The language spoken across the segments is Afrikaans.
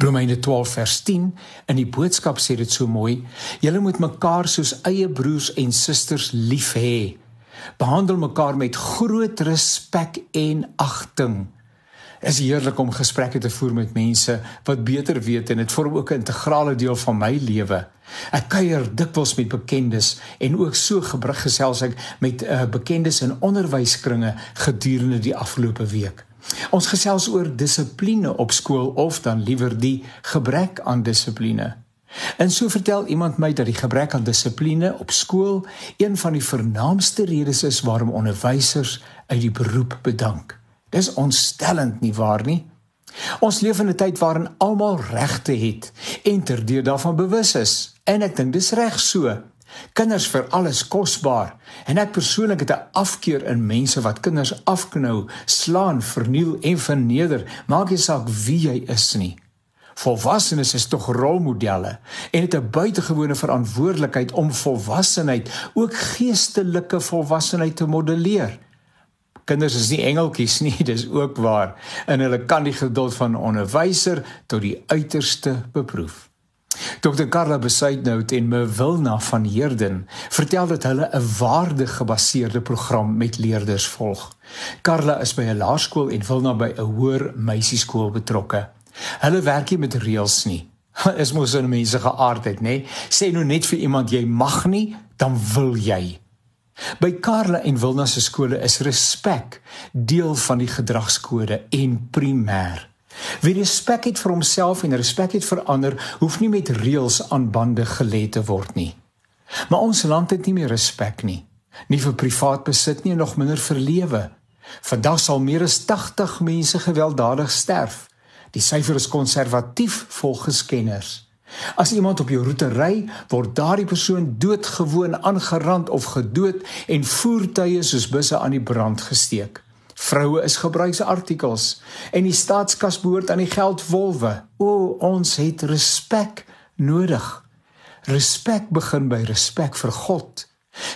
Romeine 12 vers 10 in die boodskap sê dit so mooi: Julle moet mekaar soos eie broers en susters lief hê. Behandel mekaar met groot respek en agting. Is heerlik om gesprekke te voer met mense wat beter weet en dit vorm ook 'n integrale deel van my lewe. Ek kuier dikwels met bekendes en ook so gebruik gesels ek met uh, bekendes in onderwyskringe gedurende die afgelope week. Ons gesels oor dissipline op skool of dan liewer die gebrek aan dissipline. En so vertel iemand my dat die gebrek aan dissipline op skool een van die vernaamste redes is waarom onderwysers uit die beroep bedank. Dis ontstellend nie waar nie? Ons leef in 'n tyd waarin almal regte het en terdeur daarvan bewus is. En ek dink dis reg so. Kinders vir alles kosbaar en ek persoonlik het 'n afkeer in mense wat kinders afknou, slaan, verniel en verneder, maak nie saak wie jy is nie. Volwassenes is tog rolmodelle en het 'n buitengewone verantwoordelikheid om volwassenheid, ook geestelike volwassenheid te modelleer. Kinders is nie engeltjies nie, dis ook waar. En hulle kan die geduld van 'n onderwyser tot die uiterste beproef. Dr. Karla Besuitnout en me Wilna van Heerden vertel dat hulle 'n waardegebaseerde program met leerders volg. Karla is by 'n laerskool en Wilna by 'n hoër meisieskool betrokke. Hulle werk nie met reëls nie. Is mos 'n mense geaardheid, nê? Sê nou net vir iemand jy mag nie, dan wil jy. By Karla en Wilna se skole is respek deel van die gedragskode en primêr. Wie respek het vir homself en respek het vir ander, hoef nie met reëls aan bande gelê te word nie. Maar ons land het nie meer respek nie. Nie vir privaat besit nie en nog minder vir lewe. Vandag sal meer as 80 mense gewelddadig sterf. Die syfer is konservatief volgens kenners. As iemand op jou roete ry, word daardie persoon doodgewoon aangerand of gedood en voertuie soos busse aan die brand gesteek. Vroue is gebruiksartikels en die staatskas behoort aan die geldwolwe. O, ons het respek nodig. Respek begin by respek vir God.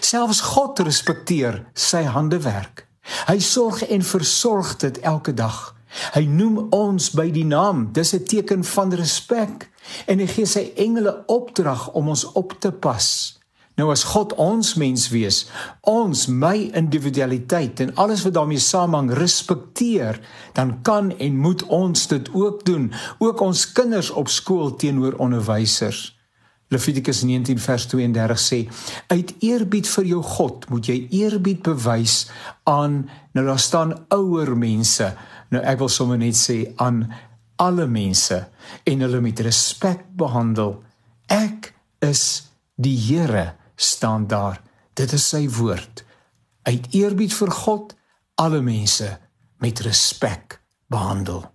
Selfs God respekteer sy handewerk. Hy sorg en versorg dit elke dag. Hy noem ons by die naam. Dis 'n teken van respek en hy gee sy engele opdrag om ons op te pas. Nou as God ons mens wees, ons my individualiteit en alles wat daarmee saamhang respekteer, dan kan en moet ons dit ook doen, ook ons kinders op skool teenoor onderwysers. Levitikus 19 vers 32 sê: "Uit eerbied vir jou God moet jy eerbied bewys aan nou daar staan ouer mense. Nou ek wil sommer net sê aan alle mense en hulle met respek behandel. Ek is die Here." Staan daar. Dit is sy woord. Uit eerbied vir God alle mense met respek behandel.